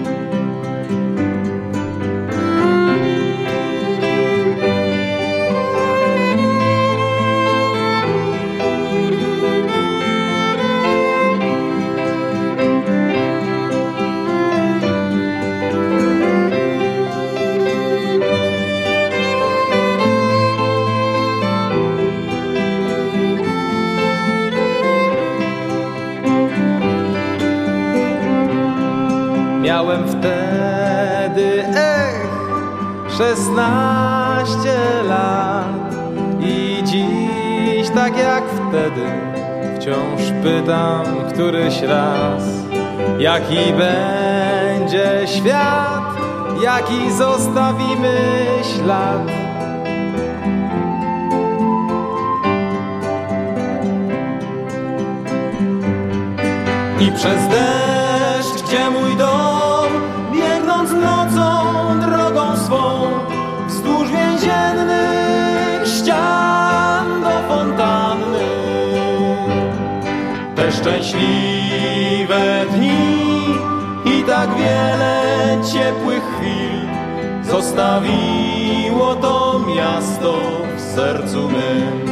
Raz, jaki będzie świat, jaki zostawimy ślad. I przez deszcz, ciepłych chwil zostawiło to miasto w sercu mym.